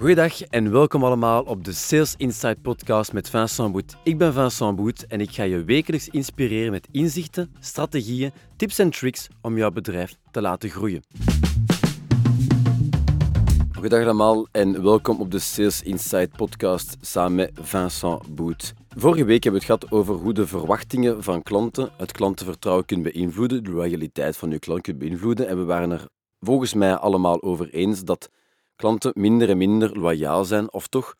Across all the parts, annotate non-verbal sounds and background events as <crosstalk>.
Goedendag en welkom allemaal op de Sales Insight podcast met Vincent Boet. Ik ben Vincent Boet en ik ga je wekelijks inspireren met inzichten, strategieën, tips en tricks om jouw bedrijf te laten groeien. Goedendag allemaal en welkom op de Sales Insight podcast samen met Vincent Boet. Vorige week hebben we het gehad over hoe de verwachtingen van klanten het klantenvertrouwen kunnen beïnvloeden, de loyaliteit van je klant kunnen beïnvloeden. En we waren er volgens mij allemaal over eens dat klanten minder en minder loyaal zijn, of toch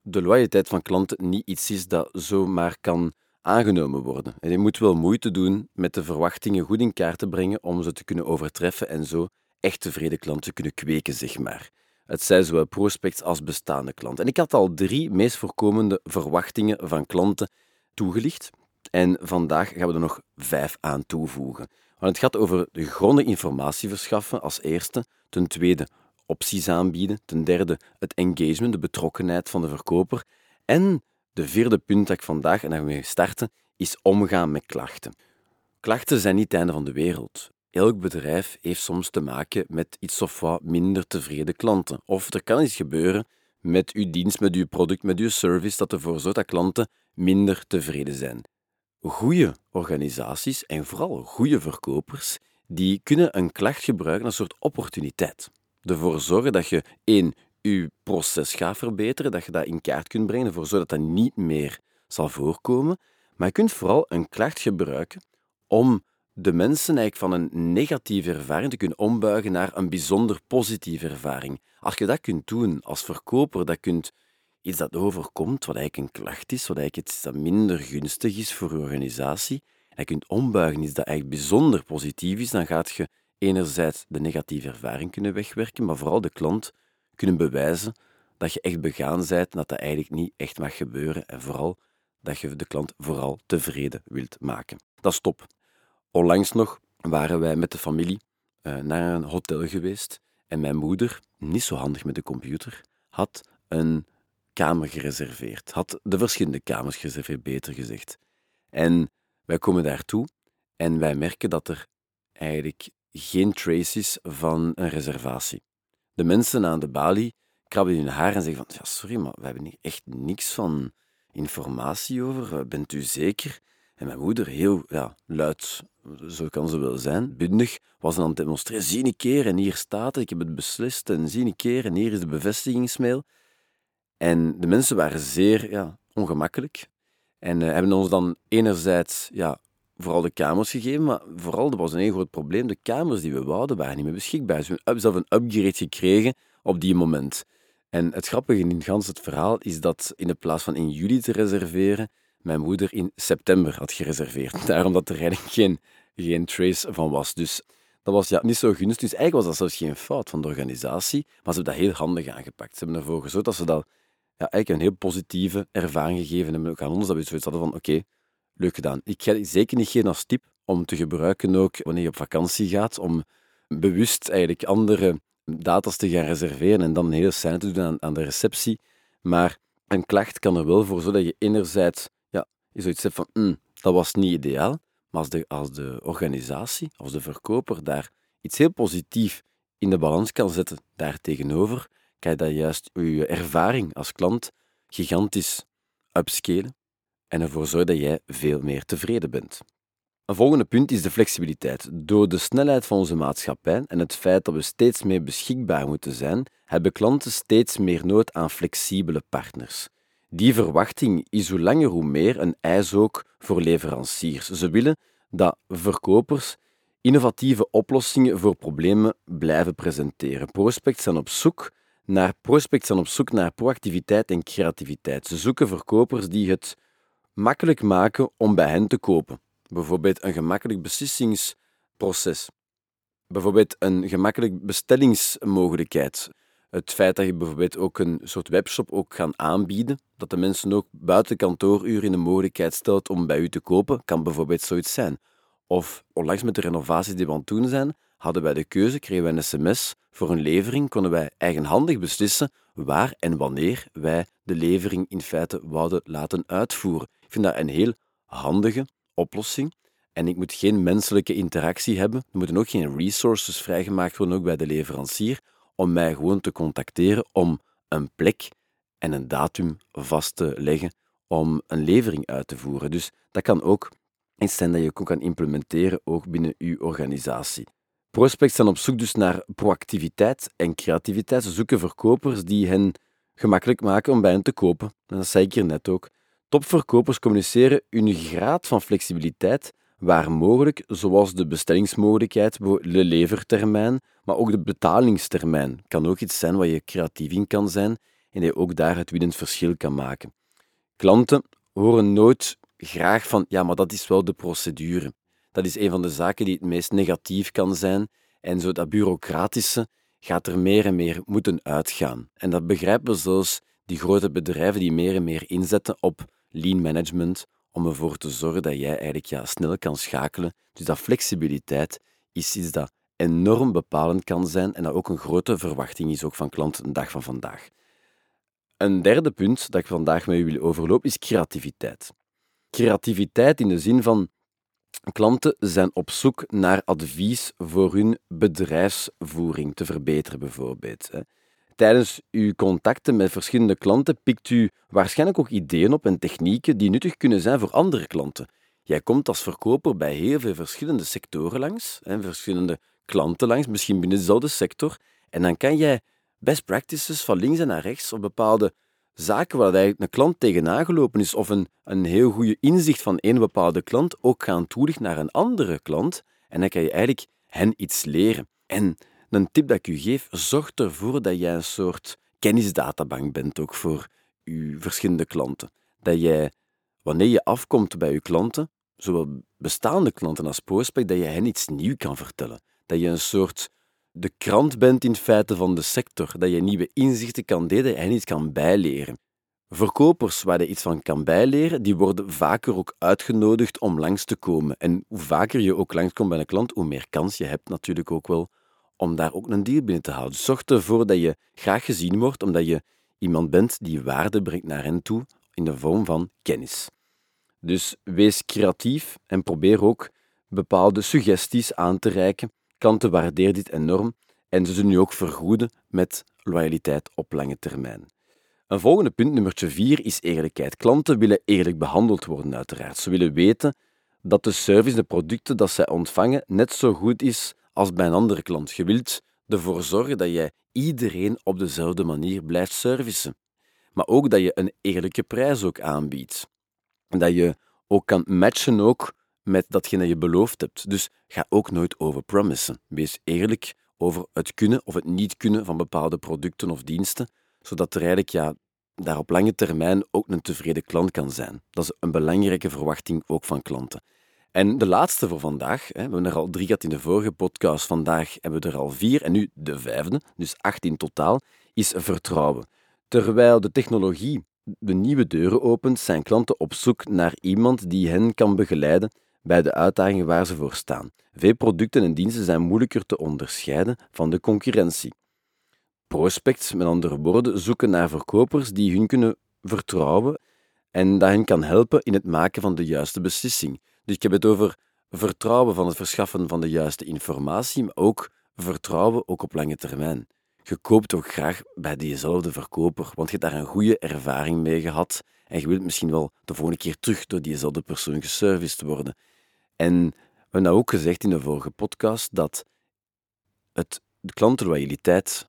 de loyaliteit van klanten niet iets is dat zomaar kan aangenomen worden. En je moet wel moeite doen met de verwachtingen goed in kaart te brengen om ze te kunnen overtreffen en zo echt tevreden klanten kunnen kweken, zeg maar. Het zij zowel prospects als bestaande klanten. En ik had al drie meest voorkomende verwachtingen van klanten toegelicht. En vandaag gaan we er nog vijf aan toevoegen. Want het gaat over de grondige informatie verschaffen als eerste. Ten tweede, opties aanbieden. Ten derde, het engagement, de betrokkenheid van de verkoper. En de vierde punt dat ik vandaag en daar mee starten, is omgaan met klachten. Klachten zijn niet het einde van de wereld. Elk bedrijf heeft soms te maken met iets of wat minder tevreden klanten. Of er kan iets gebeuren met uw dienst, met uw product, met uw service, dat ervoor zorgt dat klanten minder tevreden zijn. Goede organisaties en vooral goede verkopers, die kunnen een klacht gebruiken als een soort opportuniteit. Ervoor zorgen dat je één, je proces gaat verbeteren, dat je dat in kaart kunt brengen, ervoor zorgen dat dat niet meer zal voorkomen. Maar je kunt vooral een klacht gebruiken om de mensen eigenlijk van een negatieve ervaring te kunnen ombuigen naar een bijzonder positieve ervaring. Als je dat kunt doen als verkoper, dat kunt iets dat overkomt, wat eigenlijk een klacht is, wat eigenlijk iets dat minder gunstig is voor je organisatie, en je kunt ombuigen iets dat eigenlijk bijzonder positief is, dan gaat je enerzijds de negatieve ervaring kunnen wegwerken, maar vooral de klant kunnen bewijzen dat je echt begaan bent en dat dat eigenlijk niet echt mag gebeuren en vooral dat je de klant vooral tevreden wilt maken. Dat is top. Onlangs nog waren wij met de familie uh, naar een hotel geweest en mijn moeder, niet zo handig met de computer, had een kamer gereserveerd. Had de verschillende kamers gereserveerd, beter gezegd. En wij komen daartoe en wij merken dat er eigenlijk geen trace is van een reservatie. De mensen aan de balie krabben hun haar en zeggen van, ja, sorry, maar we hebben hier echt niks van informatie over. Bent u zeker? En mijn moeder, heel ja, luid, zo kan ze wel zijn, bundig, was aan het demonstreren. Zie een keer en hier staat het, ik heb het beslist en zie een keer en hier is de bevestigingsmail. En de mensen waren zeer ja, ongemakkelijk en uh, hebben ons dan enerzijds ja, vooral de kamers gegeven, maar vooral, dat was een heel groot probleem, de kamers die we wouden waren niet meer beschikbaar. Dus we hebben zelf een upgrade gekregen op die moment. En het grappige in gans het verhaal is dat in de plaats van in juli te reserveren, mijn moeder in september had gereserveerd. <laughs> Daarom dat er eigenlijk geen, geen trace van was. Dus dat was ja, niet zo gunstig. Dus eigenlijk was dat zelfs geen fout van de organisatie, maar ze hebben dat heel handig aangepakt. Ze hebben ervoor gezorgd dat ze dat ja, eigenlijk een heel positieve ervaring gegeven hebben ook aan ons, dat we zoiets hadden van oké, leuk gedaan. Ik ga zeker niet geen als tip om te gebruiken ook wanneer je op vakantie gaat, om bewust eigenlijk andere data's te gaan reserveren en dan een hele scène te doen aan, aan de receptie. Maar een klacht kan er wel voor zorgen dat je enerzijds je zoiets hebt van, mm, dat was niet ideaal, maar als de, als de organisatie, als de verkoper daar iets heel positiefs in de balans kan zetten daartegenover, kan je dat juist je ervaring als klant gigantisch upscalen en ervoor zorgen dat jij veel meer tevreden bent. Een volgende punt is de flexibiliteit. Door de snelheid van onze maatschappij en het feit dat we steeds meer beschikbaar moeten zijn, hebben klanten steeds meer nood aan flexibele partners. Die verwachting is hoe langer hoe meer een eis ook voor leveranciers. Ze willen dat verkopers innovatieve oplossingen voor problemen blijven presenteren. Prospects zijn op zoek naar, prospects zijn op zoek naar proactiviteit en creativiteit. Ze zoeken verkopers die het makkelijk maken om bij hen te kopen. Bijvoorbeeld een gemakkelijk beslissingsproces. Bijvoorbeeld een gemakkelijk bestellingsmogelijkheid. Het feit dat je bijvoorbeeld ook een soort webshop ook gaan aanbieden, dat de mensen ook buiten kantooruren de mogelijkheid stelt om bij u te kopen, kan bijvoorbeeld zoiets zijn. Of onlangs met de renovaties die we aan het doen zijn, hadden wij de keuze, kregen wij een sms voor een levering, konden wij eigenhandig beslissen waar en wanneer wij de levering in feite wouden laten uitvoeren. Ik vind dat een heel handige oplossing. En ik moet geen menselijke interactie hebben. Er moeten ook geen resources vrijgemaakt worden, ook bij de leverancier, om mij gewoon te contacteren om een plek en een datum vast te leggen om een levering uit te voeren. Dus dat kan ook iets zijn dat je kan implementeren ook binnen je organisatie. Prospects zijn op zoek dus naar proactiviteit en creativiteit. Ze zoeken verkopers die hen gemakkelijk maken om bij hen te kopen. En dat zei ik hier net ook. Topverkopers communiceren hun graad van flexibiliteit waar mogelijk, zoals de bestellingsmogelijkheid, de levertermijn, maar ook de betalingstermijn. Kan ook iets zijn waar je creatief in kan zijn en die ook daar het winnend verschil kan maken. Klanten horen nooit graag van, ja, maar dat is wel de procedure. Dat is een van de zaken die het meest negatief kan zijn. En zo dat bureaucratische gaat er meer en meer moeten uitgaan. En dat begrijpen zelfs die grote bedrijven die meer en meer inzetten op lean management, om ervoor te zorgen dat jij eigenlijk ja, snel kan schakelen. Dus dat flexibiliteit is iets dat enorm bepalend kan zijn en dat ook een grote verwachting is ook van klanten de dag van vandaag. Een derde punt dat ik vandaag met u wil overlopen is creativiteit. Creativiteit in de zin van klanten zijn op zoek naar advies voor hun bedrijfsvoering te verbeteren, bijvoorbeeld. Tijdens uw contacten met verschillende klanten pikt u waarschijnlijk ook ideeën op en technieken die nuttig kunnen zijn voor andere klanten. Jij komt als verkoper bij heel veel verschillende sectoren langs, en verschillende klanten langs, misschien binnen dezelfde sector, en dan kan jij best practices van links en naar rechts op bepaalde zaken waar eigenlijk een klant tegenaan gelopen is, of een, een heel goede inzicht van één bepaalde klant, ook gaan toelichten naar een andere klant. En dan kan je eigenlijk hen iets leren. En een tip dat ik u geef, zorg ervoor dat jij een soort kennisdatabank bent ook voor je verschillende klanten. Dat jij, wanneer je afkomt bij je klanten, zowel bestaande klanten als prospect, dat je hen iets nieuws kan vertellen. Dat je een soort de krant bent in feite van de sector, dat je nieuwe inzichten kan delen en iets kan bijleren. Verkopers waar je iets van kan bijleren, die worden vaker ook uitgenodigd om langs te komen. En hoe vaker je ook langskomt bij een klant, hoe meer kans je hebt natuurlijk ook wel om daar ook een deal binnen te houden. Zorg ervoor dat je graag gezien wordt, omdat je iemand bent die waarde brengt naar hen toe in de vorm van kennis. Dus wees creatief en probeer ook bepaalde suggesties aan te reiken Klanten waarderen dit enorm en ze zullen nu ook vergoeden met loyaliteit op lange termijn. Een volgende punt, nummertje 4, is eerlijkheid. Klanten willen eerlijk behandeld worden, uiteraard. Ze willen weten dat de service, de producten dat zij ontvangen, net zo goed is als bij een andere klant. Je wilt ervoor zorgen dat jij iedereen op dezelfde manier blijft servicen. Maar ook dat je een eerlijke prijs ook aanbiedt. En dat je ook kan matchen ook met datgene je beloofd hebt. Dus ga ook nooit overpromissen. Wees eerlijk over het kunnen of het niet kunnen van bepaalde producten of diensten, zodat er eigenlijk ja, daar op lange termijn ook een tevreden klant kan zijn. Dat is een belangrijke verwachting ook van klanten. En de laatste voor vandaag, we hebben er al drie gehad in de vorige podcast, vandaag hebben we er al vier en nu de vijfde, dus acht in totaal, is vertrouwen. Terwijl de technologie de nieuwe deuren opent, zijn klanten op zoek naar iemand die hen kan begeleiden bij de uitdagingen waar ze voor staan. Veel producten en diensten zijn moeilijker te onderscheiden van de concurrentie. Prospects, met andere woorden, zoeken naar verkopers die hun kunnen vertrouwen en dat hen kan helpen in het maken van de juiste beslissing. Dus ik heb het over vertrouwen van het verschaffen van de juiste informatie, maar ook vertrouwen ook op lange termijn. Je koopt ook graag bij diezelfde verkoper, want je hebt daar een goede ervaring mee gehad en je wilt misschien wel de volgende keer terug door diezelfde persoon geserviced worden. En we hebben ook gezegd in de vorige podcast dat het, de klantenloyaliteit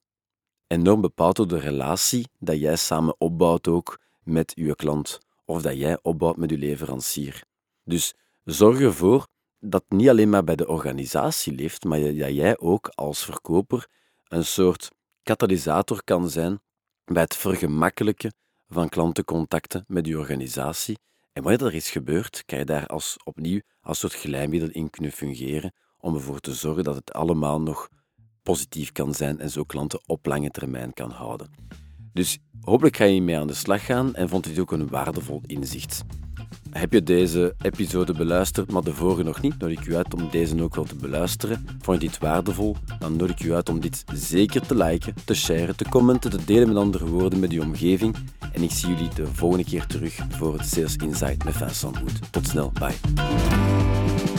enorm bepaalt door de relatie dat jij samen opbouwt ook met je klant of dat jij opbouwt met je leverancier. Dus zorg ervoor dat niet alleen maar bij de organisatie leeft, maar dat jij ook als verkoper een soort katalysator kan zijn bij het vergemakkelijken van klantencontacten met je organisatie en wanneer er iets gebeurt, kan je daar als, opnieuw als soort glijmiddel in kunnen fungeren om ervoor te zorgen dat het allemaal nog positief kan zijn en zo klanten op lange termijn kan houden. Dus hopelijk ga je hiermee aan de slag gaan en vond dit ook een waardevol inzicht. Heb je deze episode beluisterd, maar de vorige nog niet, nodig ik u uit om deze ook wel te beluisteren. Vond je dit waardevol, dan nodig ik u uit om dit zeker te liken, te sharen, te commenten, te delen met andere woorden met uw omgeving. En ik zie jullie de volgende keer terug voor het Sales Insight met Vincent Boet. Tot snel, bye.